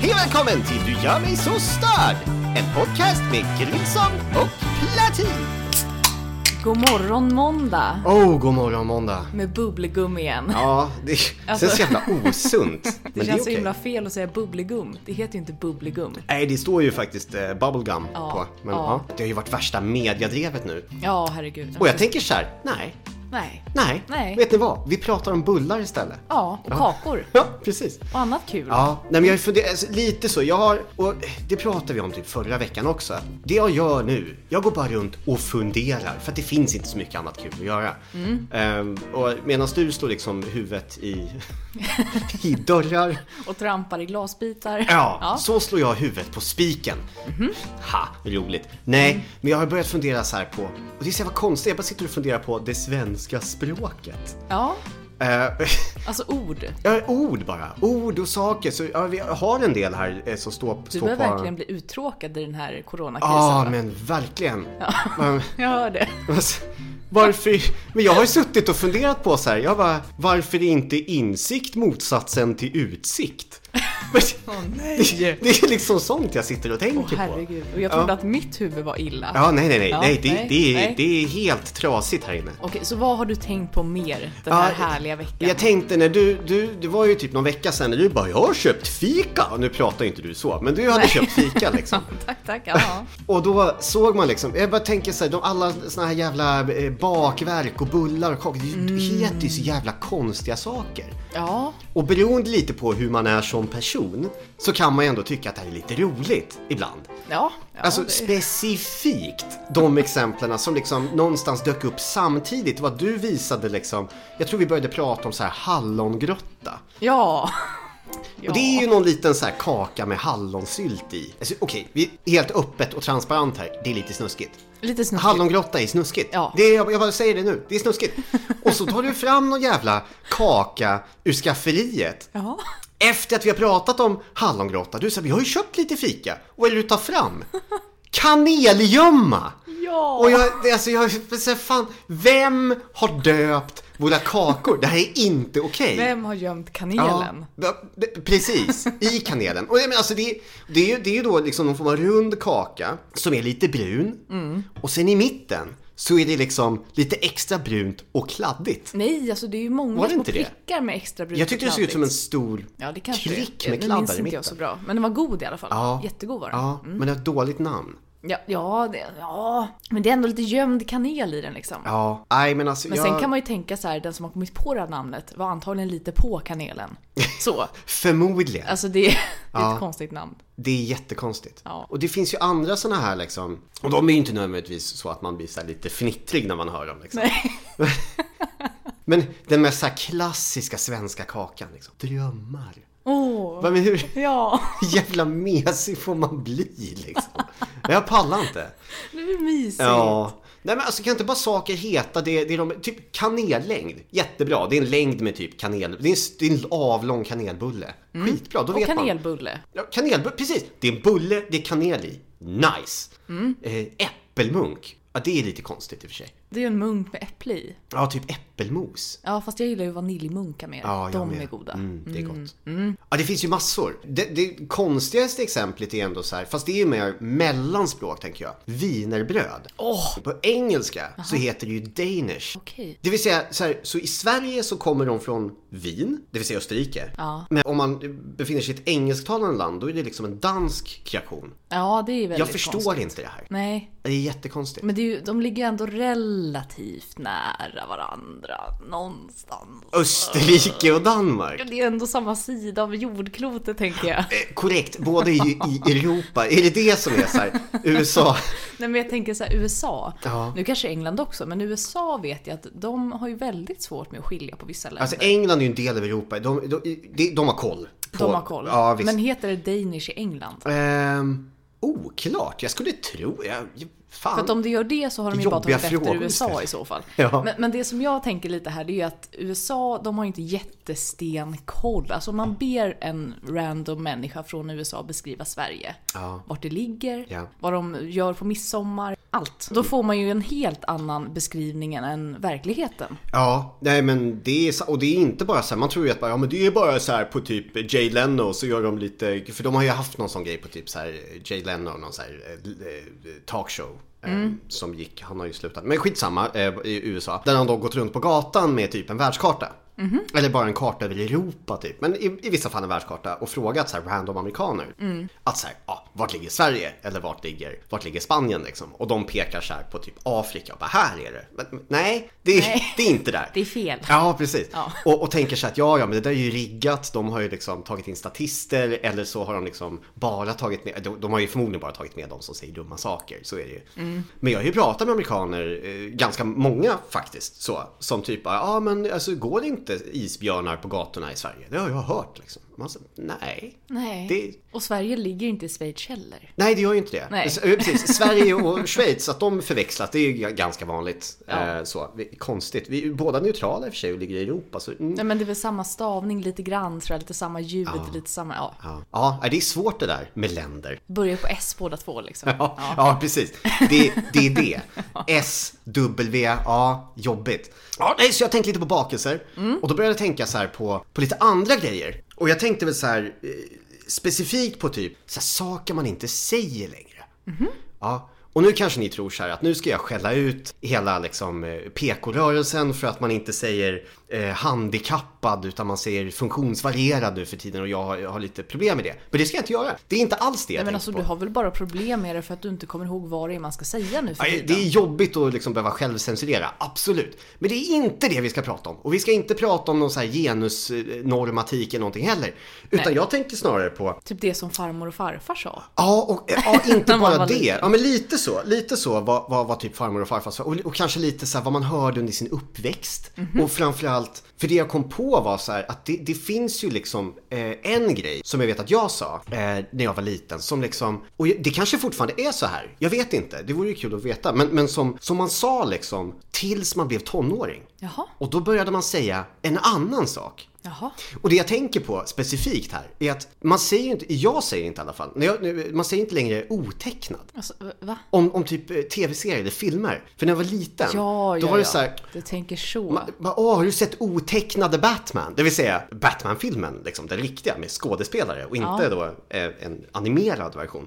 Hej och välkommen till Du gör mig så störd! En podcast med Grilson och Platin. God morgon måndag Oh, god morgon måndag. med bubblegum igen. Ja, det Alltså- känns så jävla osunt. det Men det är känns så himla fel att säga bubblegum. Det heter ju inte bubblegum. Nej, det står ju faktiskt eh, bubblegum Ja, på. Men ja. ja. det har ju varit värsta mediadrevet nu. Ja, herregud. Och jag tänker så här, nej, Nej. nej, Nej. vet ni vad? Vi pratar om bullar istället. Ja, och kakor. Ja, precis. Och annat kul. Ja, nej men jag har funderat, alltså, lite så. Jag har, och det pratade vi om typ förra veckan också. Det jag gör nu, jag går bara runt och funderar. För att det finns inte så mycket annat kul att göra. Mm. Ehm, och medan du står liksom huvudet i, i dörrar. Och trampar i glasbitar. Ja, så slår jag huvudet på spiken. Mhm. Ha, roligt. Nej, men jag har börjat fundera så här på, och det är så jävla konstigt, jag bara sitter och funderar på det svenska språket. Ja, Eh, alltså ord. Ja, ord bara. Ord och saker. Så, ja, vi har en del här eh, som står, Du står börjar på... verkligen bli uttråkad i den här coronakrisen. Ja, va? men verkligen. Men, Jag hör det. varför... Men jag har ju suttit och funderat på så här. Jag bara, varför är inte insikt motsatsen till utsikt? Men, det, det är liksom sånt jag sitter och tänker Åh på. herregud. Och jag trodde att mitt huvud var illa. Ja, nej, nej, nej. Ja, nej, det, nej, det, är, nej. det är helt trasigt här inne. Okej, så vad har du tänkt på mer den här Ja, härliga veckan? Jag tänkte när du, du, det var ju typ någon vecka sedan när du bara, jag har köpt fika. Och nu pratar inte du så, men du hade köpt fika liksom. Tack, tack. Ja. Och då såg man liksom, jag bara tänker så här, de, alla såna här jävla eh, bakverk och bullar och kakor, det det heter ju så jävla konstiga saker. Ja. Och beroende lite på hur man är som person så kan man ju ändå tycka att det här är lite roligt ibland. Ja. ja alltså det- specifikt de exemplen som liksom någonstans dök upp samtidigt. Var du visade liksom, jag tror vi började prata om så här hallongrotta. Ja. Och det är ju någon liten så här kaka med hallonsylt i. Alltså, Okej, vi är helt öppet och transparent här. Det är lite snuskigt. Lite snuskigt. Hallongrotta är snuskigt. Ja. Det är, jag, jag bara säger det nu, det är snuskigt. Och så tar du fram någon jävla kaka ur skafferiet. Ja. Efter att vi har pratat om hallongrotta, du säger vi har ju köpt lite fika. Och vad är det du tar fram? Kanelgömma! Ja. Och jag, alltså jag säger fan, vem har döpt våra kakor? Det här är inte okej. Vem har gömt kanelen? Ja, precis, i kanelen. Och menar, alltså det, det, är, ju- det är ju då liksom någon form av rund kaka som är lite brun. Mm. Och sen i mitten så är det liksom lite extra brunt och kladdigt. Nej, alltså det är ju många det små inte det? prickar med extra brunt Jag tyckte det såg ut som en stor Ja, det kanske klick det. med kladdar minns i inte mitten. jag så bra. Men den var god i alla fall. Ja. Jättegod var den. Ja, men det har ett dåligt namn. Ja, ja, det, ja, men det är ändå lite gömd kanel i den liksom. Ja, nej men alltså Men jag... sen kan man ju tänka så här, den som har kommit på det här namnet var antagligen lite på kanelen. Så. Förmodligen. Alltså det, det är Ja. ett konstigt namn. Det är jättekonstigt. Ja. Och det finns ju andra sådana här liksom, och de är ju inte nödvändigtvis så att man blir så här lite fnittrig när man hör dem. Liksom. Nej. Men den mest så klassiska svenska kakan, liksom. drömmar. Åh, Va, Men hur ja. jävla mesig får man bli liksom? Jag pallar inte. Det är mysigt. Ja. Nej men alltså kan inte bara saker heta det, det är de, typ kanellängd. Jättebra, det är en längd med typ kanel, det är en, det är en avlång kanelbulle. Skitbra, då Och vet man. kanelbulle. Ja, kanelbulle, precis. Det är en bulle, det är kanel i. Nice. Mm. Eh, äppelmunk. Ja, det är lite konstigt i och för sig. Det är ju en munk med äpple i. Ja, typ äppelmos. Ja, fast jag gillar ju vaniljmunkar mer. Ja, jag De med. är goda. Mm, det är gott. Ja, det finns ju massor. Det, det konstigaste exemplet är ändå så här, fast det är ju mer mellanspråk tänker jag. Wienerbröd. Åh! På engelska så heter det ju Danish. Okej. Det vill säga, så, här, så i Sverige så kommer de från Wien, det vill säga Österrike. Ja. Men om man befinner sig i ett engelsktalande land, då är det liksom en dansk kreation. Ja, det är väldigt Jag förstår konstigt. inte det här. Nej, Det är jättekonstigt. men det är ju, de ligger ändå relativt nära varandra någonstans. Österrike och Danmark. Det är ändå samma sida av jordklotet tänker jag. Eh, korrekt, både i, i Europa. Är det det som är så här, USA? Nej men jag tänker så här, USA. Ja. Nu kanske England också, men USA vet jag att de har ju väldigt svårt med att skilja på vissa länder. Alltså England är ju en del av Europa. De, de, de, de har koll. På, de har koll. Ja, visst. men heter det Danish i England? Ehm, oklart. Jag skulle tro... Jag- fan. För att om det gör det så har de ju bara tagit efter USA i så fall. Ja. Men, men det som jag tänker lite här det är ju att USA, de har ju inte jättestenkoll. Alltså om man ber en random människa från USA beskriva Sverige. Ja. Vart det ligger, Ja. vad de gör på midsommar. Allt. Då får man ju en helt annan beskrivning än verkligheten. Ja, nej men det är och det är inte bara så här, man tror ju att bara, ja men det är bara så här på typ Jay Leno så gör de lite, för de har ju haft någon sån grej på typ så här Jay Leno, någon så här eh, talkshow. eh, Som gick, han har ju slutat, men skitsamma eh, i USA. Där han då gått runt på gatan med typ en världskarta. Eller bara en karta över Europa typ. Men i, i vissa fall en världskarta och frågat så här random amerikaner. Att så här, ja, vart ligger Sverige? Eller vart ligger, vart ligger Spanien liksom? Och de pekar så här på typ Afrika och bara här är det. Men, men, nej, det är, Nej. det är inte där. Det är fel. Ja, precis. Ja. Och, och tänker så att ja, ja, men det där är ju riggat. De har ju liksom tagit in statister eller så har de liksom bara tagit med, de, de har ju förmodligen bara tagit med de som säger dumma saker, så är det ju. Mm. Men jag har ju pratat med amerikaner, eh, ganska många faktiskt, så, som typ ja men alltså går det inte isbjörnar på gatorna i Sverige? Det har jag hört liksom. Man säger, nej. Nej. Det, Och Sverige ligger inte i Schweiz heller. Nej, det gör ju inte det. Nej. Eh, Precis. Sverige och Schweiz, att de förväxlas, det är ju ganska vanligt. Ja. Eh, så. Konstigt. Vi är båda neutrala i och för sig och ligger i Europa. Så, mm. Nej men det är väl samma stavning lite grann tror jag, lite samma ljud, lite samma, ja. Ja. ja, det är svårt det där med länder. Börjar på S båda två liksom. Ja, ja. precis. Det, det är det. S, W, A, jobbigt. Ja, nej, så jag tänkte lite på bakelser. Och då började jag tänka så här på, på lite andra grejer. Och jag tänkte väl så här eh, specifikt på typ så saker man inte säger längre. Ja. Och nu kanske ni tror så här att nu ska jag skälla ut hela liksom eh, PK-rörelsen för att man inte säger eh, handikappad utan man säger funktionsvarierad nu för tiden och jag har, jag har lite problem med det. Men det ska jag inte göra. Det är inte alls det jag Nej, men tänker alltså på. du har väl bara problem med det för att du inte kommer ihåg vad det är man ska säga nu för tiden. Det är jobbigt att liksom behöva självcensurera, absolut. Men det är inte det vi ska prata om. Och vi ska inte prata om någon så här genusnormatik eller någonting heller. Utan Nej. jag tänkte snarare på Typ det som farmor och farfar sa. Ja, och ja, inte bara det. Ja, men lite så. Lite så vad, vad, vad typ farmor och farfar sa. Och, och kanske lite så här vad man hörde under sin uppväxt. Mhm. Och framförallt, för det jag kom på var så här att det, det finns ju liksom eh, en grej som jag vet att jag sa eh, när jag var liten. Som liksom, och det kanske fortfarande är så här. Jag vet inte, det vore ju kul att veta. Men, men som, som man sa liksom tills man blev tonåring. Jaha, Och då började man säga en annan sak. Jaha. Och det jag tänker på specifikt här är att man säger ju inte, jag säger inte i alla fall, jag, man säger inte längre otecknad. Alltså? Om, om typ eh, tv-serier eller filmer. För när jag var liten, Ja, då ja, var det ja. så här, Du tänker så. man, bara, Åh, har du sett otecknade Batman? Det vill säga Batman-filmen, liksom, den riktiga med skådespelare och inte då eh, en animerad version.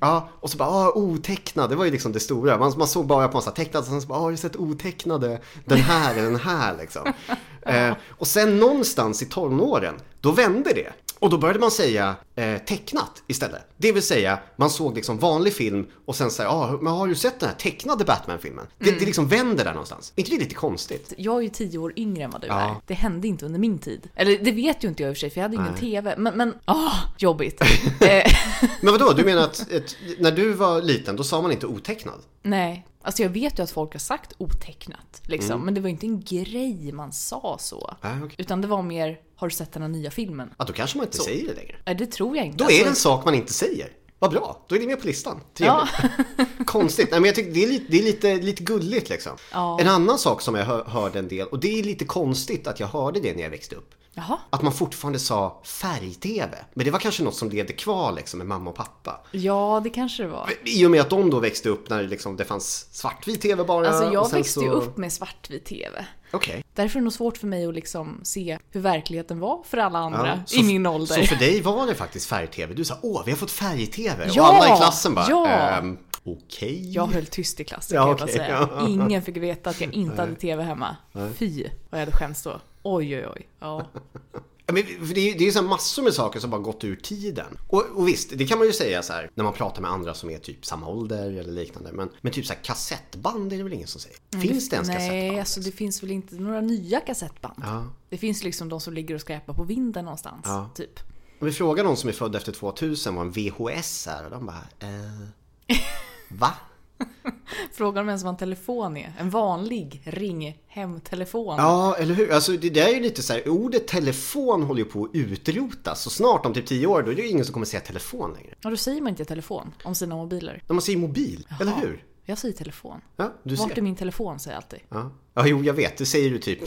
Ja, och så bara, åh, otecknad, det var ju liksom det stora. Man, man såg bara på massa tecknade, och sen så bara, åh, har du sett otecknade, den här eller den här liksom. eh, och sen någonstans i tonåren, då vände det. Och då började man säga eh, tecknat istället. Det vill säga, man såg liksom vanlig film och sen säger ah, men har du sett den här tecknade Batman-filmen? Det, det liksom vänder där någonstans. Är inte det lite konstigt? Jag är ju tio år yngre än vad du Ja. är. Det hände inte under min tid. Eller det vet ju inte jag i och för sig, för jag hade ingen TV. Men, men, åh, jobbigt. eh, Men vadå, du menar att ett, när du var liten, då sa man inte otecknad? nej, alltså jag vet ju att folk har sagt otecknat, liksom. Mm. Men det var inte en grej man sa så. Ah, okej. Utan det var mer, har du sett den här nya filmen? Ja, då kanske man inte Så. säger det längre. Nej, det tror jag inte. Då Alltså, är det en sak man inte säger. Vad bra, då är det med på listan. Ja. Trevligt. Konstigt. Nej, men jag tycker det är lite, det är lite, lite gulligt liksom. Ja. En annan sak som jag hör, hörde en del, och det är lite konstigt att jag hörde det när jag växte upp. Jaha. Att man fortfarande sa färg-tv. Men det var kanske något som levde kvar liksom med mamma och pappa. Ja, det kanske det var. I och med att de då växte upp när liksom det fanns svartvit tv bara. Alltså jag växte så... ju upp med svartvit TV. Okej. Därför är det nog svårt för mig att liksom se hur verkligheten var för alla andra så i min ålder. Så för dig var det faktiskt färg-tv? Du sa åh, vi har fått färg-tv. Ja, och alla i klassen bara, ja. ehm, okej. Jag höll tyst i klassen Ja, kan jag okej, säga. ja. Ingen fick veta att jag inte hade TV hemma. Fy vad jag hade skämts då. Oj oj oj. Ja. Men det är ju det massor med saker som bara gått ur tiden. Och, och visst, det kan man ju säga så här när man pratar med andra som är typ samma ålder eller liknande. Men, men typ så här kassettband är det väl ingen som säger? Finns det ens Nej, kassettband? alltså det finns väl inte några nya kassettband. Ja. Det finns liksom de som ligger och skräpar på vinden någonstans. Ja. Typ. Om vi frågar någon som är född efter 2000 vad en VHS är och de bara eh, Va? Frågar om ens vad en telefon är. En vanlig ring hemtelefon. Ja, eller hur? Alltså det där är ju lite så här, ordet telefon håller ju på att utrotas. Så snart om typ 10 år då är det ju ingen som kommer säga telefon längre. Ja, då säger man inte telefon om sina mobiler. De man säger mobil, eller hur? Jag säger telefon. Ja, du Vart är ser. min telefon säger jag alltid. Ja. ja, jo jag vet. Det säger du typ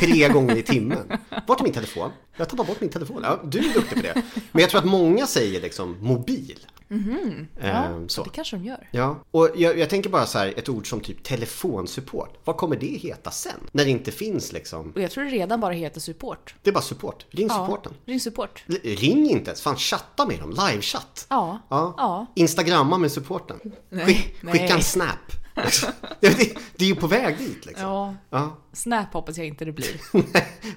tre gånger i timmen. Vart är min telefon? Jag tappar bort min telefon. Ja, du är duktig på det. Men jag tror att många säger liksom mobil. Ja, Ehm, så. det kanske de gör. Ja, och jag, jag tänker bara så här, ett ord som typ telefonsupport. Vad kommer det heta sen? När det inte finns liksom, Och jag tror det redan bara heter support. det är bara support. Ring Ja, supporten. ring support. L- Ring inte ens, fan chatta med dem, livechatt. Ja. Ja. Ja. Instagramma med supporten. Nej, Skick, skicka en snap. Det, det, det är ju på väg dit liksom. Ja. Ja. Snap hoppas jag inte det blir.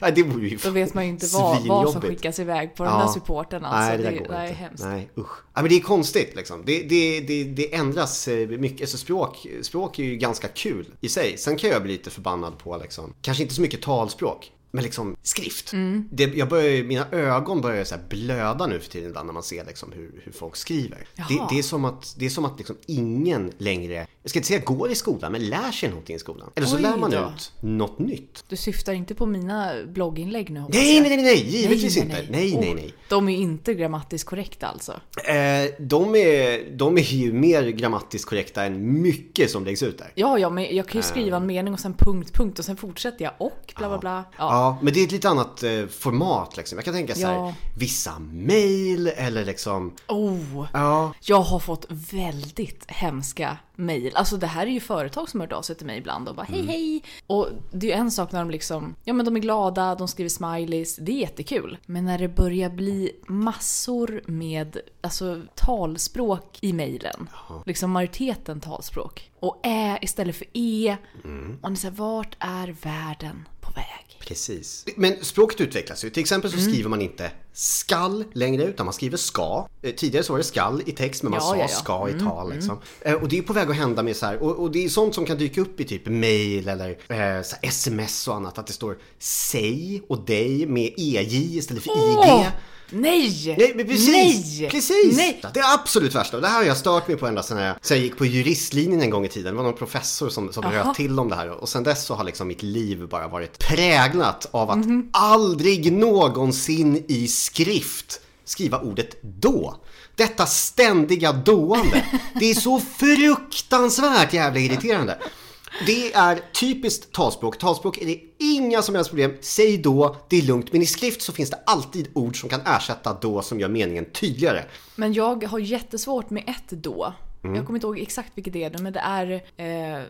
Nej, det vore ju Då vet man ju inte vad, vad som skickas iväg på den där supporten alltså. Nej, det där det, går det är inte. hemskt. Nej, usch. Ja, men det är konstigt liksom. Det, det, det, det ändras eh, mycket. Alltså språk, språk är ju ganska kul i sig. Sen kan jag bli lite förbannad på liksom, kanske inte så mycket talspråk. Men liksom skrift. Mm. Det, jag börjar, mina ögon börjar så blöda nu för tiden ibland när man ser liksom hur, hur folk skriver. Det, det är som att, det är som att liksom ingen längre, jag ska inte säga går i skolan, men lär sig någonting i skolan. Eller så Oj lär man då. ut något nytt. Du syftar inte på mina blogginlägg nu Nej, nej, nej, nej, givetvis nej, inte. nej. Nej, nej, Oh, nej. De är inte grammatiskt korrekta alltså. Eh, de, är, de är ju mer grammatiskt korrekta än mycket som läggs ut där. Ja, ja, men jag kan ju skriva en mening och sen punkt, punkt och sen fortsätter jag och bla bla bla. Ja. Ja, men det är ett lite annat eh, format liksom. Jag kan tänka så här, Ja. vissa mail eller liksom, Oh, ja, jag har fått väldigt hemska mejl. Alltså det här är ju företag som har hört av sig till mig ibland och bara hej hej. Och det är ju en sak när de liksom, ja men de är glada, de skriver smileys, det är jättekul. Men när det börjar bli massor med alltså, talspråk i mejlen. Liksom majoriteten talspråk. Och ä istället för e. Och ni säger vart är världen på väg? precis. Men språket utvecklas ju. Till exempel Mm. så skriver man inte skall längre utan man skriver ska. Eh, Tidigare så var det skall i text men man Ja, sa ja, Mm, ja. ska i tal liksom. Eh, Och det är på väg att hända med så här, och, och det är sånt som kan dyka upp i typ mail eller eh, sms och annat. Att det står säg och dig med ej istället för Åh! ig. Nej! Nej, men precis! Nej! Precis! Nej! Det är absolut värsta. Det här har jag stört mig på ända sedan jag, sedan jag gick på juristlinjen en gång i tiden. Det var någon professor som, som röt till om det här. Och sen dess så har liksom mitt liv bara varit präglat av att Mhm. aldrig någonsin i skrift skriva ordet då. Detta ständiga dåande. Det är så fruktansvärt jävla irriterande. Det är typiskt talspråk. Talspråk är det inga som helst problem. Säg då, det är lugnt. Men i skrift så finns det alltid ord som kan ersätta då som gör meningen tydligare. Men jag har jättesvårt med ett då. Mm. Jag kommer inte ihåg exakt vilket det är men det är... Eh, eh,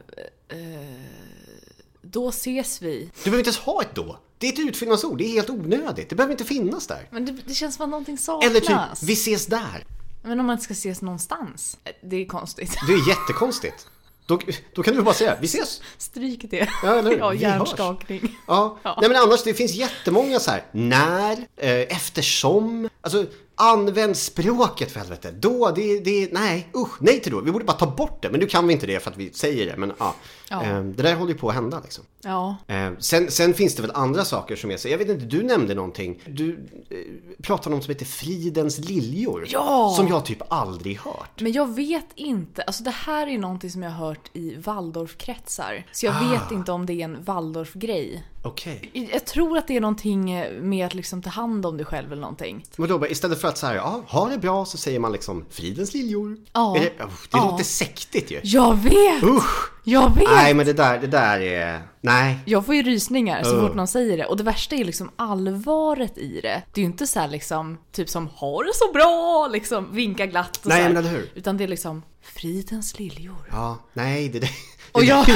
då ses vi. Du behöver inte ens ha ett då. Det är ett utfyllnadsord. Det är helt onödigt. Det behöver inte finnas där. Men det, det känns som att någonting saknas. Eller typ, vi ses där. Men om man inte ska ses någonstans. Det är konstigt. Det är jättekonstigt. Då, då kan du bara säga, vi ses. Stryk det. Ja, eller? Ja, hjärnskakning. Ja. Nej men annars, det finns jättemånga så här. När, eh, eftersom. Alltså, använd språket för helvete. Då, det, det, nej, usch, nej till då. Vi borde bara ta bort det. Men nu kan vi inte det för att vi säger det. Men ja, Ja. Eh, det där håller ju på att hända liksom. Ja. Eh, sen, sen finns det väl andra saker som är så, jag vet inte, du nämnde någonting. Du eh, pratade om något som heter Fridens liljor. Ja! Som jag typ aldrig hört. Men jag vet inte, alltså det här är någonting som jag har hört i Waldorfkretsar. Så jag Ah. vet inte om det är en Waldorfgrej. Okej. Jag tror att det är någonting med att liksom ta hand om dig själv eller någonting. Men då, istället för att säga ja, ha det bra så säger man liksom Fridens liljor. Ja. Är det oh, det Ja. låter sektigt ju. Jag vet! Usch! Jag vet! Nej men det där, det där är, nej. Jag får ju rysningar så Uh. fort någon säger det. Och det värsta är liksom allvaret i det. Det är ju inte så här liksom, typ som ha det så bra, liksom vinka glatt och Nej, så här. men eller hur? Utan det är liksom fridens liljor. Ja, nej det där. Och jag-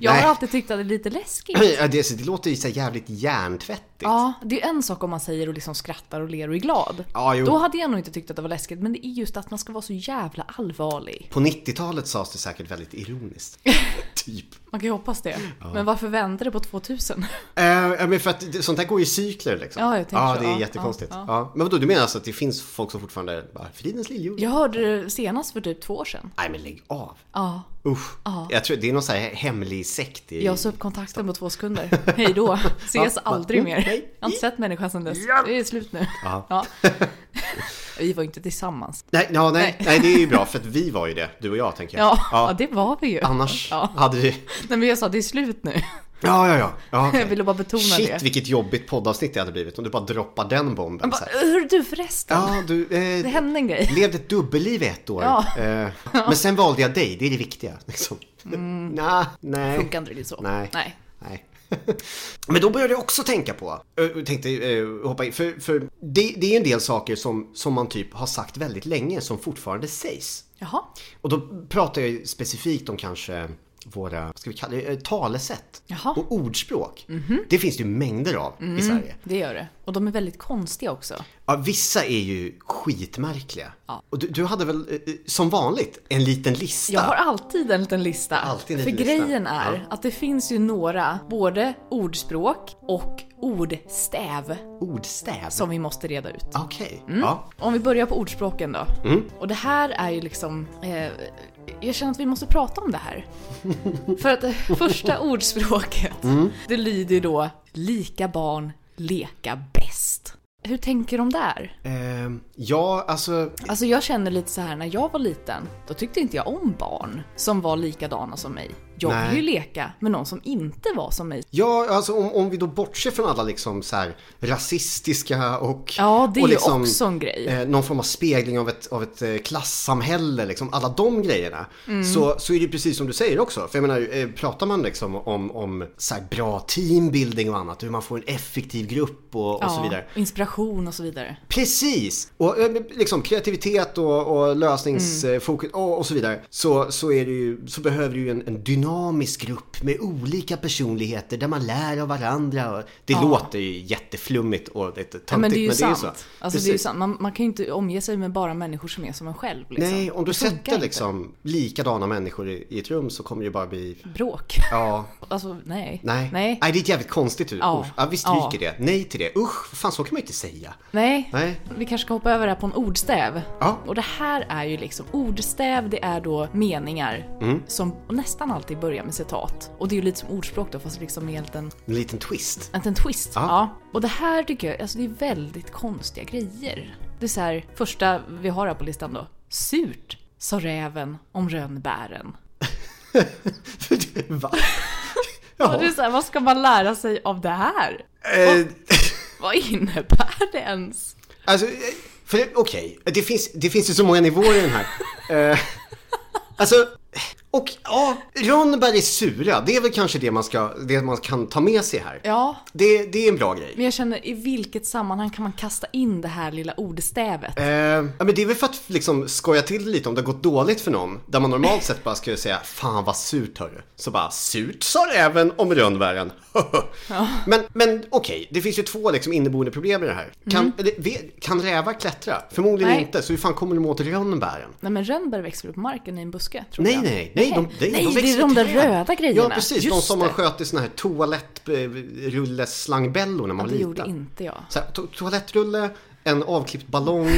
Jag har alltid tyckt att det är lite läskigt. Ja, det, det låter ju så jävligt hjärntvättigt. Ja, det är en sak om man säger och liksom skrattar och ler och är glad. Ja, jo. Då hade jag nog inte tyckt att det var läskigt, men det är just att man ska vara så jävla allvarlig. På 90-talet sades det säkert väldigt ironiskt. typ. Man kan ju hoppas det. Men varför vände det på 2000? Eh, ja, men för att sånt här går i cykler liksom. Ja, jag tänker ja så. det är Ja, jättekonstigt. ja, Ja, Men vadå, du menar alltså att det finns folk som fortfarande bara, Fridens liljor? Jag hörde det senast för typ två år sedan. Nej men lägg av. Ja. Usch. Ja. Jag tror det är någon så här hemlig sekt i... Jag sa upp kontakten på två sekunder. Hej då. Ses Ja, aldrig va? mer. Jag har inte sett människan sedan dess. Det är slut nu. Ja. Vi var ju inte tillsammans. Nej, ja, nej, Nej. nej, det är ju bra för att vi var ju det, du och jag tänker jag. Ja, ja. det var vi ju. Annars Ja. hade vi... Nej men jag sa det är slut nu. Ja, ja, ja. ja okej. Jag ville bara betona Shit det. vilket jobbigt poddavsnitt det hade blivit om du bara droppar den bomben. Bara. Hör du förresten? Ja, du Det eh, hände en grej. levde ett dubbelliv i ett år. Ja. Eh, men sen valde jag dig, det är det viktiga. Liksom. Nah, nej. Funkar inte riktigt så. Nej. Nej. Nej. Men då började jag också tänka på, jag tänkte hoppa in, för, för det, det är en del saker som, som man typ har sagt väldigt länge som fortfarande sägs. Jaha. Och då pratar jag specifikt om kanske våra, ska vi kalla det, eh, talesätt Jaha. och ordspråk. Det finns det ju mängder av i Sverige. Det gör det. Och de är väldigt konstiga också. Ja, vissa är ju skitmärkliga. Ja. Och du, du hade väl, eh, eh, som vanligt, en liten lista? Jag har alltid en liten lista. Alltid en För liten lista. grejen är Ja. att det finns ju några, både ordspråk och ordstäv, Ordstäv? som vi måste reda ut. Okej, Mm. ja. Om vi börjar på ordspråken då. Mm. Och det här är ju liksom... Eh, jag känner att vi måste prata om det här. För att det första ordspråket, Mm. det lyder ju då “Lika barn leka bäst”. Hur tänker de där? Ehm, ja, alltså, Alltså jag känner lite så här när jag var liten, då tyckte inte jag om barn som var likadana som mig. Jag Nej. ju leka med någon som inte var som mig. ja, alltså om, om vi då bortser från alla liksom så här rasistiska och... Ja, det är och ju liksom, också en grej. eh, någon form av spegling av ett, av ett eh, klassamhälle, liksom alla de grejerna. Mm. Så, så är det precis som du säger också. För jag menar, eh, pratar man liksom om, om så här bra teambuilding och annat, hur man får en effektiv grupp och, och så vidare. inspiration och så vidare. Precis! Och eh, liksom kreativitet och, och lösningsfokus och, och så vidare. Så, så, är det ju, så behöver du ju en, en dynamisk grupp med olika personligheter där man lär av varandra. Det Ja. låter ju jätteflummigt och lite töntigt Ja, men det är ju men det är sant. så. Alltså, det är Precis. sant. Man, man kan ju inte omge sig med bara människor som är som en själv. Liksom. Nej, om du Det sätter inte. liksom likadana människor i, i ett rum så kommer det ju bara bli... Bråk. Ja, Alltså, nej. nej. Nej. det är ett jävligt konstigt ord. Ja. Ja, vi stryker det. Nej till det. Usch, fan så kan man ju inte säga. Nej. Nej. Vi kanske ska hoppa över här på en ordstäv. Ja. Och det här är ju liksom, ordstäv det är då meningar Mm. som nästan alltid börjar med citat. Och det är ju lite som ordspråk då fast liksom med en liten, En liten twist. en liten twist. Ja. Ja. Och det här tycker jag, alltså det är väldigt konstiga grejer. Det är så här, första vi har här på listan då. Surt, sa räven om rönnbären. Va? Och det är Ja. så här, vad ska man lära sig av det här? Eh, Vad innebär det ens? Alltså, eh, okej, det, finns, det finns ju så många nivåer i den här. Eh, alltså, och ja, rönnbär är sura. Det är väl kanske det man, ska, det man kan ta med sig här. Ja, Det, det är en bra grej. men jag känner i vilket sammanhang kan man kasta in det här lilla ordstävet? Eh, ja, men det är väl för att liksom skoja till det lite om det har gått dåligt för någon. Där man normalt sett bara skulle säga Fan vad surt hörru. Så bara Surt sa även om rönnbären. Men, men okej, det finns ju två liksom inneboende problem i det här. Kan, eller, ve- kan rävar klättra? Förmodligen Nej. inte. Så hur fan kommer de åt rönnbären? Nej men rönnbär växer väl på marken i en buske? Tror Nej, jag. nej, nej, de, de, nej de det är de där träd. röda grejerna. Ja, precis. de Just som man sköt i såna här toalettrulleslangbällor när man Ja, var det gjorde liten. inte jag. Så här, to toalettrulle, en avklippt ballong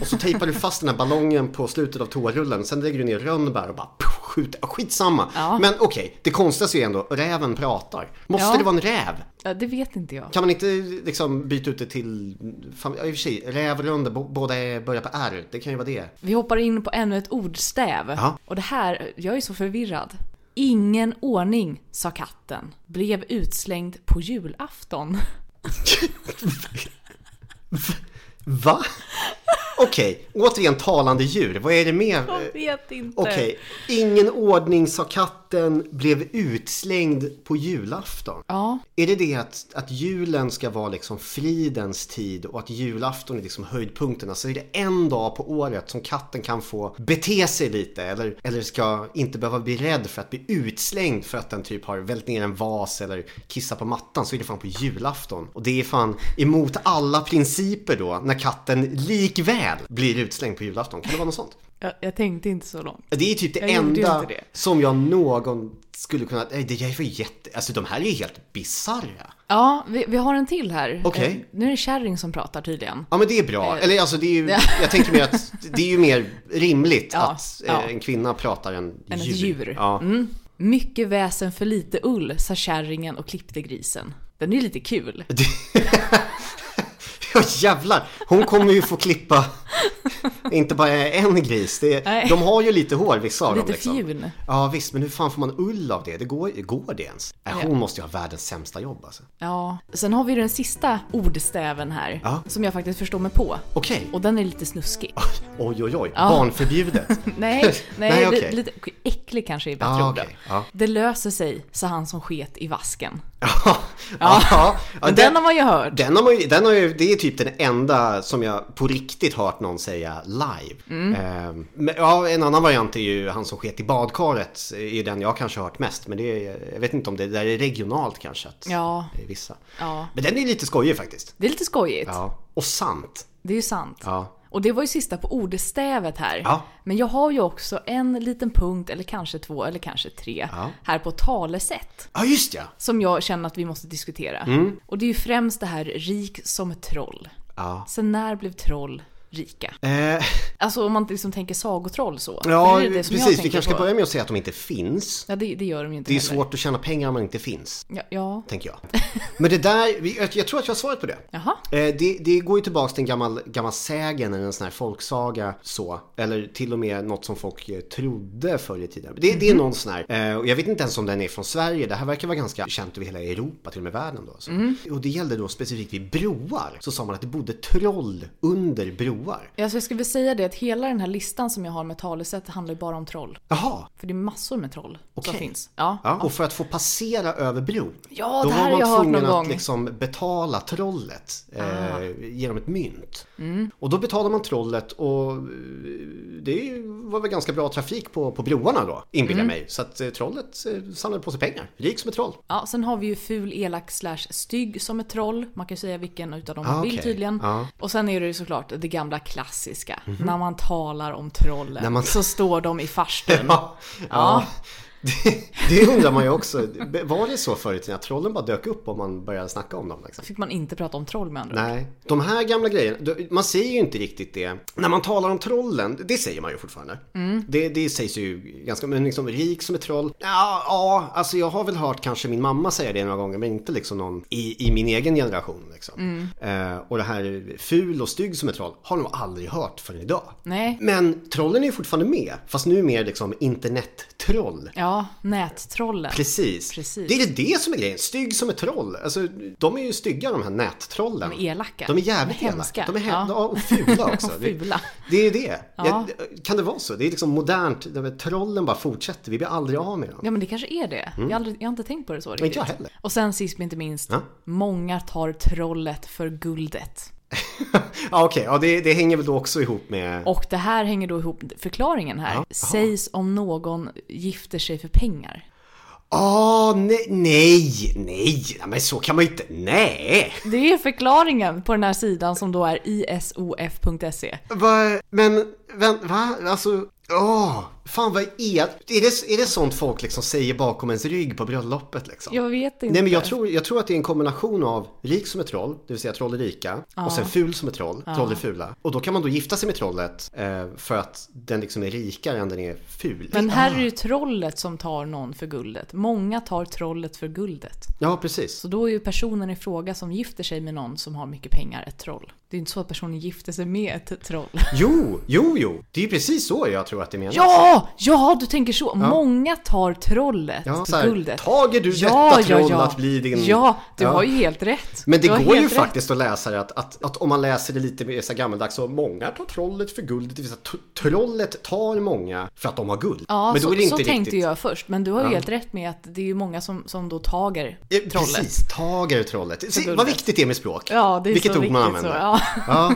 och så tejpar du fast den här ballongen på slutet av toarullen. Sen lägger du ner rönnbär och bara skjuter. Ja, Skitsamma. Ja. Men okej, det konstigaste är ändå, räven pratar. Måste Ja. det vara en räv? Ja, det vet inte jag. Kan man inte liksom byta ut det till, ja, i och för sig, räv och rönnbär, båda börjar på R. Det kan ju vara det. Vi hoppar in på ännu ett ordstäv. Ja. Och det här, jag är så förvirrad. Ingen ordning, sa katten. Blev utslängd på julafton. Va? Okej, återigen talande djur. Vad är det mer? Jag vet inte. Okej, ingen ordning sa katten, blev utslängd på julafton. Ja, Är det det att, att julen ska vara liksom fridens tid och att julafton är liksom höjdpunkten? Alltså är det en dag på året som katten kan få bete sig lite eller, eller ska inte behöva bli rädd för att bli utslängd för att den typ har vält ner en vas eller kissat på mattan så är det fan på julafton. Och det är fan emot alla principer då när katten likväl blir utslängd på julafton. Kan det vara något sånt? Jag, jag tänkte inte så långt. Det är typ det Jag enda det. som jag någon skulle kunna... Nej, det är för jätte... Alltså de här är ju helt bisarra. Ja, vi, vi har en till här. Okej. Eh, Nu är det kärring som pratar tydligen. Ja men det är bra. Eh, Eller alltså det är ju... ja. Jag tänker mer att det är ju mer rimligt Ja, att ja. eh, en kvinna pratar än Än djur. ett djur. Ja. Mm. Mycket väsen för lite ull, sa kärringen och klippte grisen. Den är lite kul. ja jävlar. Hon kommer ju få klippa inte bara en gris. Det, Nej. de har ju lite hår vissa av dem Lite liksom. fjun. Ja visst, men hur fan får man ull av det? Det går, går det ens? Äh, hon måste ju ha världens sämsta jobb alltså. Ja. Sen har vi den sista ordstäven här. Ja. Som jag faktiskt förstår mig på. Okej. Och den är lite snuskig. Oj oj oj. Ja. Barnförbjudet. Nej, nej, Nej, okej. lite, äcklig kanske är bättre Ah, ord. Ja. Det löser sig, sa han som sket i vasken. Ja, ja, Men den har man ju hört. Den har man ju, den har ju, det är typ den enda som jag på riktigt hört någon säga live. Mm. Ehm, men, ja, en annan variant är ju han som sket i badkaret. är den jag kanske har hört mest. Men det är, jag vet inte om det där är regionalt kanske. Att Ja. vissa. Ja. Men den är lite skojig faktiskt. Det är lite skojigt. Ja. Och sant. Det är ju sant. Ja. Och det var ju sista på ordstävet här. Ja. Men jag har ju också en liten punkt, eller kanske två, eller kanske tre, Ja. här på talesätt. Ja, just ja. Som jag känner att vi måste diskutera. Mm. Och det är ju främst det här rik som ett troll. Ja. Sen när blev troll rika? Eh, Alltså om man liksom tänker sagotroll så. ja, det det precis. Vi kanske ska börja med att säga att de inte finns. Ja, det, det gör de ju inte Det är heller. svårt att tjäna pengar om man inte finns. Ja, ja. Tänker jag. Men det där, jag, jag tror att jag har svaret på det. Jaha. Eh, Det, det går ju tillbaka till en gammal, gammal sägen eller en sån här folksaga så. Eller till och med något som folk eh, trodde förr i tiden. Det, det är någon sån här, eh, och jag vet inte ens om den är från Sverige. Det här verkar vara ganska känt över hela Europa, till och med världen då. Så. Och det gällde då specifikt vid broar. Så sa man att det bodde troll under broar. Ja, så jag skulle säga det att hela den här listan som jag har med talesätt handlar ju bara om troll. Jaha. För det är massor med troll som Okej. finns. Ja. Ja, och för att få passera över bron. Ja, då var har man jag tvungen att gång. Ah. liksom betala trollet eh, genom ett mynt. Och då betalar man trollet och eh, det var väl ganska bra trafik på, på broarna då, inbillar Mm. mig. Så att eh, trollet eh, samlade på sig pengar. Rik som ett troll. Ja, sen har vi ju ful, elak slash stygg som ett troll. Man kan ju säga vilken utav dem Ah, man vill okej. tydligen. Mhm. Och sen är det ju såklart det gamla klassiska. När man talar om trollen man- så står de i farstun. Ja, ja. Det, det undrar man ju också. Var det så förut att trollen bara dök upp om man började snacka om dem? Liksom? Fick man inte prata om troll med andra. Nej, de här gamla grejerna, man säger ju inte riktigt det. När man talar om trollen, det säger man ju fortfarande. Det, det sägs ju ganska, men liksom rik som ett troll. Ja, ja, alltså jag har väl hört kanske min mamma säga det några gånger, men inte liksom någon i, i min egen generation. Liksom. Eh, och det här ful och stygg som ett troll har nog aldrig hört förrän idag. Nej. Men trollen är ju fortfarande med, fast nu mer liksom internettroll. Ja, nättrollen. Precis. Precis. Det är det som är grejen. Stygg som ett troll. Alltså, de är ju stygga de här nättrollen. De är elaka. De är jävligt De är hemska. elaka. De är he- Ja. ja. och fula också. Och fula. Det, det är ju det. Ja. Jag, kan det vara så? Det är liksom modernt. Trollen bara fortsätter. Vi blir aldrig av med dem. Ja men det kanske är det. Jag, har aldrig, jag har inte tänkt på det så riktigt. Mm. Inte jag heller. Och sen sist men inte minst, Ja. många tar trollet för guldet. Ja, okej. Ja, det, det hänger väl då också ihop med... Och det här hänger då ihop, förklaringen här, Ja, sägs om någon gifter sig för pengar. Ah, nej, nej, nej. Nej, Men så kan man ju inte. Nej. Det är förklaringen på den här sidan som då är isof.se. Va, men, vän, va? Alltså, åh. Fan vad är är det? Är det sånt folk liksom säger bakom ens rygg på bröllopet liksom? Jag vet inte. Nej men jag tror, jag tror att det är en kombination av rik som ett troll, det vill säga troll är rika, och sen ful som ett troll, troll är fula. Och då kan man då gifta sig med trollet eh, för att den liksom är rikare än den är ful. Men här Ah. är det ju trollet som tar någon för guldet. Många tar trollet för guldet. Ja, precis. Så då är ju personen i fråga som gifter sig med någon som har mycket pengar ett troll. Det är inte så att personen gifter sig med ett troll. Jo, jo, jo. Det är ju precis så jag tror att det menas. Ja! Ja, du tänker så. Många tar trollet Ja, här, guldet. tager du detta troll att bli din- Ja, du Ja. har ju helt rätt. Men det går ju rätt. faktiskt att läsa det att, att, att om man läser det lite mer så gammaldags så många tar trollet för guldet. Det vill säga, trollet tar många för att de har guld. Ja, men så, så tänkte jag först. Men du har ju Ja. helt rätt med att det är ju många som, som då tager Eh, trollet. Precis, tager trollet. Se, vad viktigt det är med språk. Ja, det är Vilket så ord man använder. Så, ja. Ja.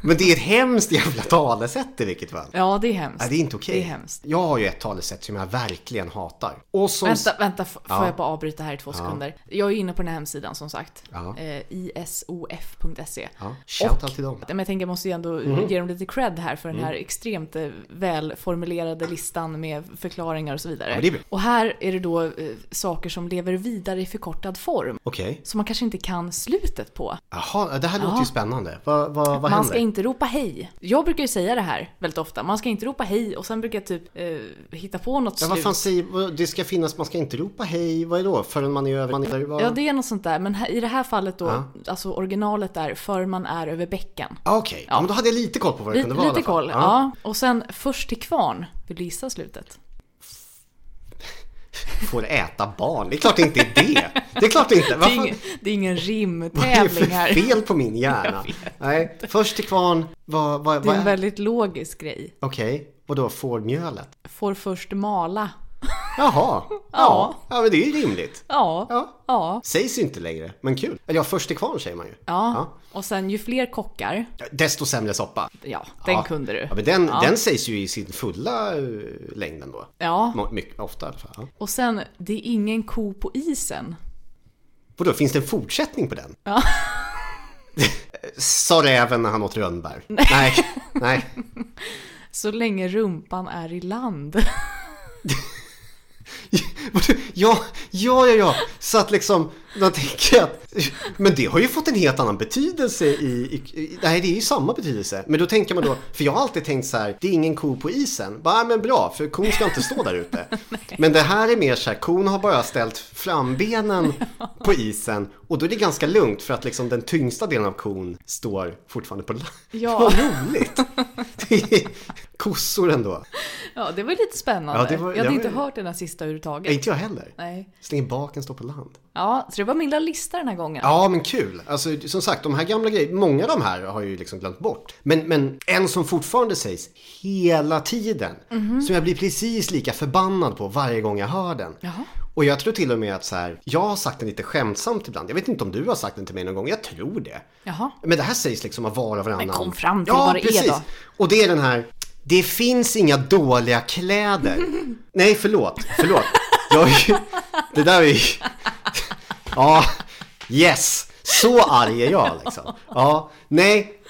Men det är ett hemskt jävla talesätt i vilket fall. ja, det är hemskt. Nej, det är inte okej. Det är hemskt. Jag har ju ett talesätt som jag verkligen hatar. Och som... Vänta, vänta, får Ja. jag bara avbryta här i två sekunder? Jag är inne på den här hemsidan som sagt. Ja. Eh, isof.se. Ja, shoutout till dem. Men jag tänker jag måste ju ändå Mhm. ge dem lite cred här för den Mm. här extremt eh, välformulerade listan med förklaringar och så vidare. Ja, är och här är det då eh, saker som lever vidare i förkortad form. Okej. Som man kanske inte kan slutet på. Jaha, det här låter ju spännande. Vad, vad, vad man händer? ska inte ropa hej. Jag brukar ju säga det här väldigt ofta. Man ska inte ropa hej och sen brukar jag typ eh, hitta på något Ja, vad slut. fan säger, vad- det ska finnas, man ska inte ropa hej, vad är då? Förrän man är över, man är, vad? Ja, det är något sånt där. Men här, i det här fallet då, Ja. alltså originalet är för man är över bäcken. Ah, Okej, ja. men då hade jag lite koll på vad det Lite, kunde vara lite alla fall. koll, ja. Och sen först till kvarn. Vill du gissa slutet? Får äta barn, det är klart det inte är det. Det är klart det inte. Det Vad är, ingen, det är ingen Vad är det rimtävling för här. fel på min hjärna? Nej, först till kvarn, vad, vad, Det är vad en är... väldigt logisk grej. Okej, Vadå fårmjölet? Får först mala. Jaha, ja. ja men det är ju rimligt. Ja. Ja. Ja. Sägs ju inte längre, men kul. Eller ja, först till kvarn säger man ju. Ja. Och sen ju fler kockar, Desto sämre soppa. ja, den ja. kunde du. Ja, men den, den sägs ju i sin fulla eh, längd ändå. Ja. Mycket, ofta i alla fall. Ja. Och sen, det är ingen ko på isen. Vadå, finns det en fortsättning på den? Ja. Sa räven när han åt rönnbär. Nej, nej. Så länge rumpan är i land. Ja, ja, ja, ja. Så att liksom, man tänker att, men det har ju fått en helt annan betydelse i, i, i nej det är ju samma betydelse. Men då tänker man då, för jag har alltid tänkt så här, det är ingen ko på isen. Bara, "Ja, men bra, för kon ska inte stå där ute. Men det här är mer så här, kon har bara ställt frambenen på isen och då är det ganska lugnt för att liksom den tyngsta delen av kon står fortfarande på land. Ja. Vad roligt! Det är kossor ändå. Ja, det var lite spännande. Ja, det var- jag hade inte var- hört den här sista överhuvudtaget. Inte jag heller. Nej. Så länge baken står på land. Ja, så det var min lilla lista den här gången. Ja, men kul. Alltså, som sagt, de här gamla grejerna, många av de här har jag ju liksom glömt bort. Men, men en som fortfarande sägs hela tiden, som jag blir precis lika förbannad på varje gång jag hör den. Jaha. Och jag tror till och med att så här, jag har sagt den lite skämtsamt ibland. Jag vet inte om du har sagt den till mig någon gång, jag tror det. Jaha. Men det här sägs liksom av var och varannan. Men kom fram till ja, vad det är precis. då. Och det är den här, det finns inga dåliga kläder. Nej, förlåt, förlåt. Jag det där är ju, ja, yes. Så arg är jag liksom. Ja, nej.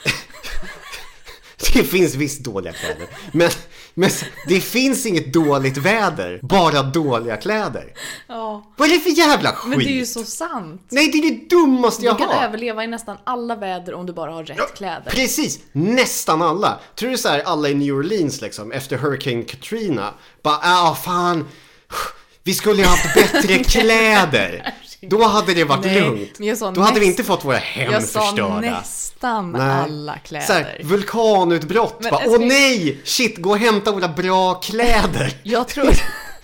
Det finns visst dåliga kläder. Men, men det finns inget dåligt väder, bara dåliga kläder. Ja. Vad är det för jävla skit? Men det är ju så sant. Nej, det är det dummaste Du jag kan har. överleva i nästan alla väder om du bara har rätt kläder. Precis, nästan alla. Tror du så här alla i New Orleans liksom efter Hurricane Katrina bara ah fan vi skulle ju haft bättre kläder. Då hade det varit Nej, lugnt. jag sa Då hade vi inte fått våra hem Jag sa förstörda. nästan Nej. alla Så här, kläder. vulkanutbrott. Men bara, Åh nej! Shit, gå och hämta våra bra kläder. Jag tror,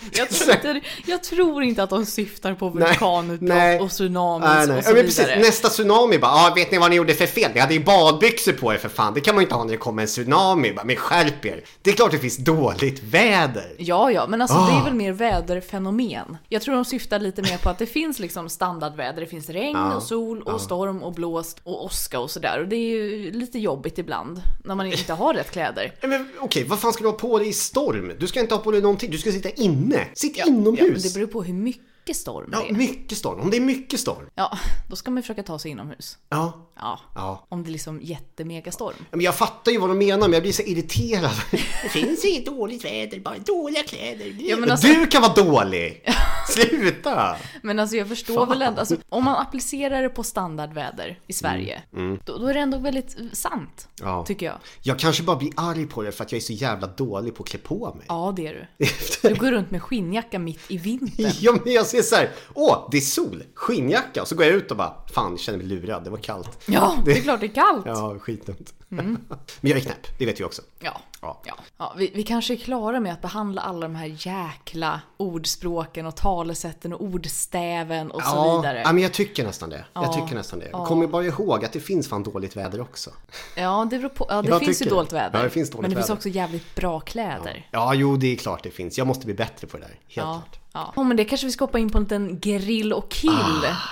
jag, tror inte, jag tror inte att de syftar på vulkanutbrott och tsunamis Nej, nej. och så Ja, vidare. Nästa tsunami bara, ah, vet ni vad ni gjorde för fel? Ni hade ju badbyxor på er för fan. Det kan man ju inte ha när det kommer en tsunami. Bara, men skärp er. Det är klart det finns dåligt väder. Ja, ja, men alltså det Ah. är väl mer väderfenomen. Jag tror de syftar lite mer på att det finns liksom standardväder. Det finns regn och sol och storm och blåst och åska och sådär. Och det är ju lite jobbigt ibland när man inte har rätt kläder. Men okej, vad fan ska du ha på dig i storm? Du ska inte ha på dig någonting. Du ska sitta inne. Sitt Ja, men inomhus. det beror på hur mycket storm Ja, det är. mycket storm. Om det är mycket storm. Ja, då ska man försöka ta sig inomhus. Ja. Ja, Ja. om det är liksom jättemegastorm. Men jag fattar ju vad de menar, men jag blir så irriterad. Det finns inget dåligt väder, bara dåliga kläder. Ja, men alltså- Du kan vara dålig! Sluta! Men alltså jag förstår Fan. väl ändå, alltså, om man applicerar det på standardväder i Sverige, Då, då är det ändå väldigt sant, Mm, Ja. tycker jag. Jag kanske bara blir arg på det för att jag är så jävla dålig på att klä på mig. Ja, det är du. Du går runt med skinnjacka mitt i vintern. Ja, men jag ser så här, åh, det är sol, skinnjacka, och så går jag ut och bara, fan, jag känner mig lurad, det var kallt. Ja, det är klart det är kallt. Ja, skitdumt. Men jag är knäpp, det vet jag också. Ja. Ja. Ja. Ja, vi, vi kanske är klara med att behandla alla de här jäkla ordspråken och talesätten och ordstäven och så Ja, vidare. ja, men jag tycker nästan det. Jag Ja. tycker nästan det. Kom ju bara ihåg att det finns fan dåligt väder också. Ja, det beror på. Ja, det Jag finns ju det. dåligt väder. Ja, det finns dåligt men det finns väder. också jävligt bra kläder. Ja, jo, det är klart det finns. Jag måste bli bättre på det där. Helt Ja. klart. Ja. Oh, men det kanske vi ska hoppa in på en liten grill och kill.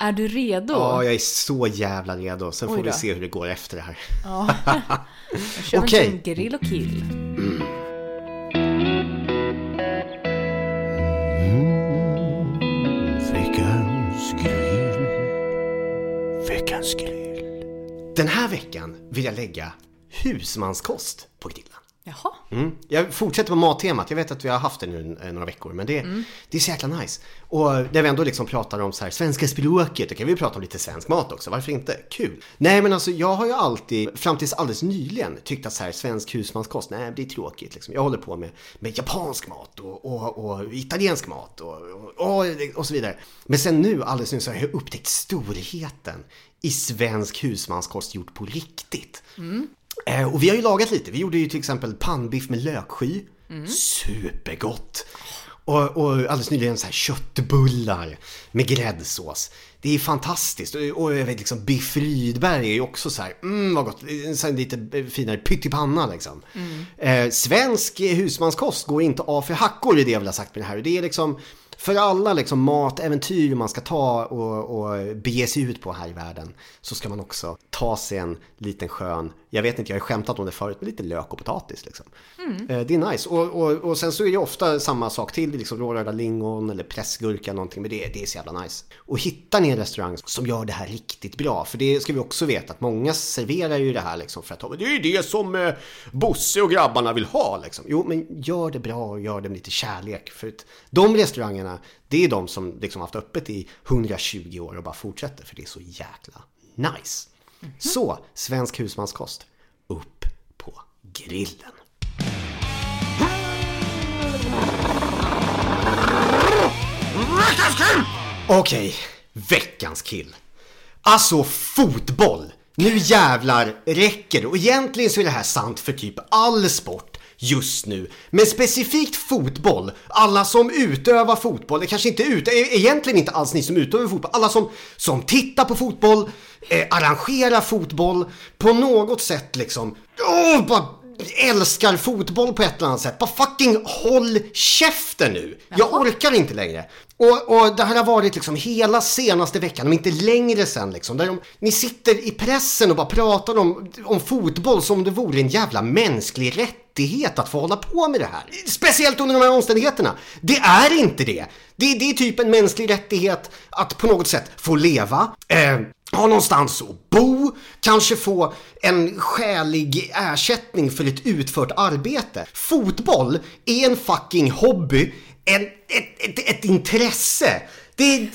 Är du redo? Ah. Ja, jag är så jävla redo. Sen får vi se hur det går efter det här. Ja. Då kör Okej. en grill och kill. Veckans grill. Veckans grill. Den här veckan vill jag lägga husmanskost på grillen. Jaha. Mm. Jag fortsätter på mattemat. Jag vet att vi har haft det nu eh, några veckor, men det, det är så jäkla nice. Och när vi ändå liksom pratar om så här, svenska språket, då kan vi prata om lite svensk mat också. Varför inte? Kul! Nej, men alltså jag har ju alltid, fram tills alldeles nyligen, tyckt att så här, svensk husmanskost, nej, det är tråkigt. Liksom. Jag håller på med, med japansk mat och, och, och italiensk mat och, och, och, så vidare. Men sen nu, alldeles nu, så har jag upptäckt storheten i svensk husmanskost gjort på riktigt. Eh, och vi har ju lagat lite. Vi gjorde ju till exempel pannbiff med löksky. Supergott! Och, och alldeles nyligen så här köttbullar med gräddsås. Det är fantastiskt. Och, och jag vet liksom Biff Rydberg är ju också så här, mm vad gott. En lite finare pyttipanna liksom. Eh, svensk husmanskost går inte av för hackor, är det jag vill ha sagt med det här. Det är liksom för alla liksom matäventyr man ska ta och, och bege sig ut på här i världen så ska man också ta sig en liten skön, jag vet inte, jag har skämtat om det förut, men lite lök och potatis liksom. Eh, Det är nice. Och, och, och sen så är det ofta samma sak till, liksom rårörda lingon eller pressgurka någonting, men det, det är så jävla nice. Och hittar ni en restaurang som gör det här riktigt bra, för det ska vi också veta att många serverar ju det här liksom för att "Men det är det som eh, Bosse och grabbarna vill ha liksom. Jo, men gör det bra och gör det med lite kärlek. För att de restaurangerna, det är de som liksom haft öppet i 120 år och bara fortsätter, för det är så jäkla nice. Så, svensk husmanskost, upp på grillen. Okej, veckans kill. Alltså fotboll. Nu jävlar räcker det. Och egentligen så är det här sant för typ all sport just nu. Men specifikt fotboll. Alla som utövar fotboll, det kanske inte ut, e- egentligen inte alls ni som utövar fotboll. Alla som, som tittar på fotboll, eh, arrangerar fotboll, på något sätt liksom. Åh, bara älskar fotboll på ett eller annat sätt. Bara fucking håll käften nu! Jag orkar inte längre. Och, och det här har varit liksom hela senaste veckan, om inte längre sen liksom. Där de, ni sitter i pressen och bara pratar om, om fotboll som om det vore en jävla mänsklig rättighet att få hålla på med det här. Speciellt under de här omständigheterna. Det är inte det. Det, det är typ en mänsklig rättighet att på något sätt få leva. Eh, ha någonstans att bo, kanske få en skälig ersättning för ett utfört arbete. Fotboll är en fucking hobby, en, ett, ett, ett intresse. Det är...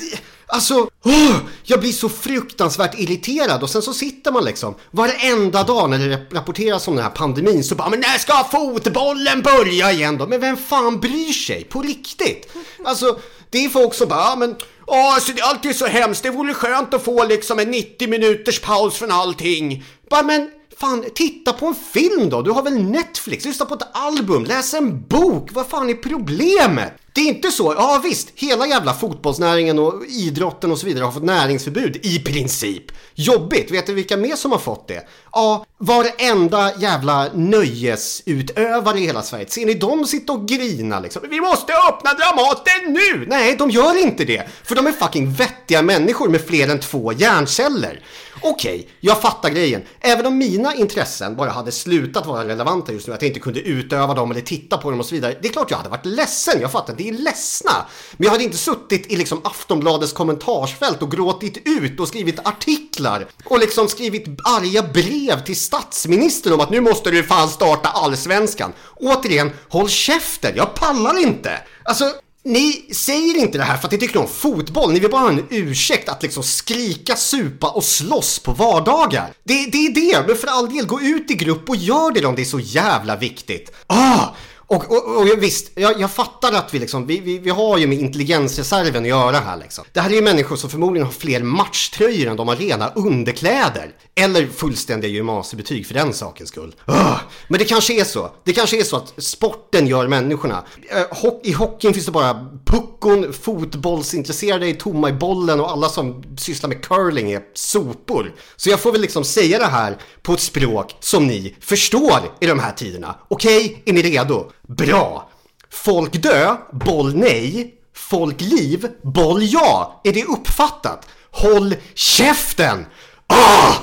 Alltså, oh, jag blir så fruktansvärt irriterad och sen så sitter man liksom varenda dag när det rapporteras om den här pandemin så bara men när ska fotbollen börja igen då? Men vem fan bryr sig? På riktigt? Alltså, det är folk som bara, ja men Åh, alltså det är alltid så hemskt. Det vore skönt att få liksom en 90 minuters paus från allting. Bara, men fan, titta på en film då. Du har väl Netflix? Lyssna på ett album, läs en bok. Vad fan är problemet? Det är inte så. Ja visst, hela jävla fotbollsnäringen och idrotten och så vidare har fått näringsförbud i princip. Jobbigt. Vet du vilka mer som har fått det? Ja, varenda jävla nöjesutövare i hela Sverige. Ser ni dem sitta och grina liksom? Vi måste öppna Dramaten nu! Nej, de gör inte det. För de är fucking vettiga människor med fler än två hjärnceller. Okej, jag fattar grejen. Även om mina intressen bara hade slutat vara relevanta just nu, att jag inte kunde utöva dem eller titta på dem och så vidare. Det är klart jag hade varit ledsen, jag fattar, vi är ledsna. Men jag hade inte suttit i liksom Aftonbladets kommentarsfält och gråtit ut och skrivit artiklar och liksom skrivit arga brev till statsministern om att nu måste du fan starta allsvenskan. Återigen, håll käften, jag pallar inte. Alltså, ni säger inte det här för att ni tycker om fotboll, ni vill bara ha en ursäkt att liksom skrika, supa och slåss på vardagar. Det, det är det, men för all del, gå ut i grupp och gör det om det är så jävla viktigt. Ah! Och, och, och visst, jag, jag fattar att vi liksom, vi, vi, vi har ju med intelligensreserven att göra här liksom. Det här är ju människor som förmodligen har fler matchtröjor än de har rena underkläder. Eller fullständiga gymnasiebetyg för den sakens skull. Ugh! Men det kanske är så. Det kanske är så att sporten gör människorna. Eh, I hockeyn finns det bara puckon, fotbollsintresserade är tomma i bollen och alla som sysslar med curling är sopor. Så jag får väl liksom säga det här på ett språk som ni förstår i de här tiderna. Okej, är ni redo? Bra! Folk dö, boll nej. Folk liv, boll ja. Är det uppfattat? Håll käften! Ah!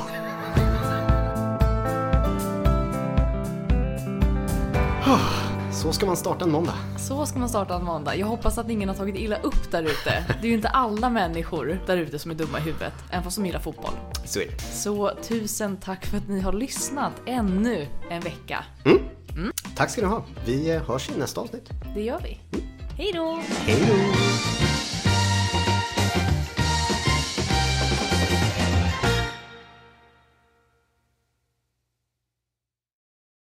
Så ska man starta en måndag. Så ska man starta en måndag. Jag hoppas att ingen har tagit illa upp där ute. Det är ju inte alla människor där ute som är dumma i huvudet, även fast de gillar fotboll. Så är det. Så tusen tack för att ni har lyssnat ännu en vecka. Tack ska ni ha. Vi eh, hörs i nästa avsnitt. Det gör vi. Hej då! Hej då!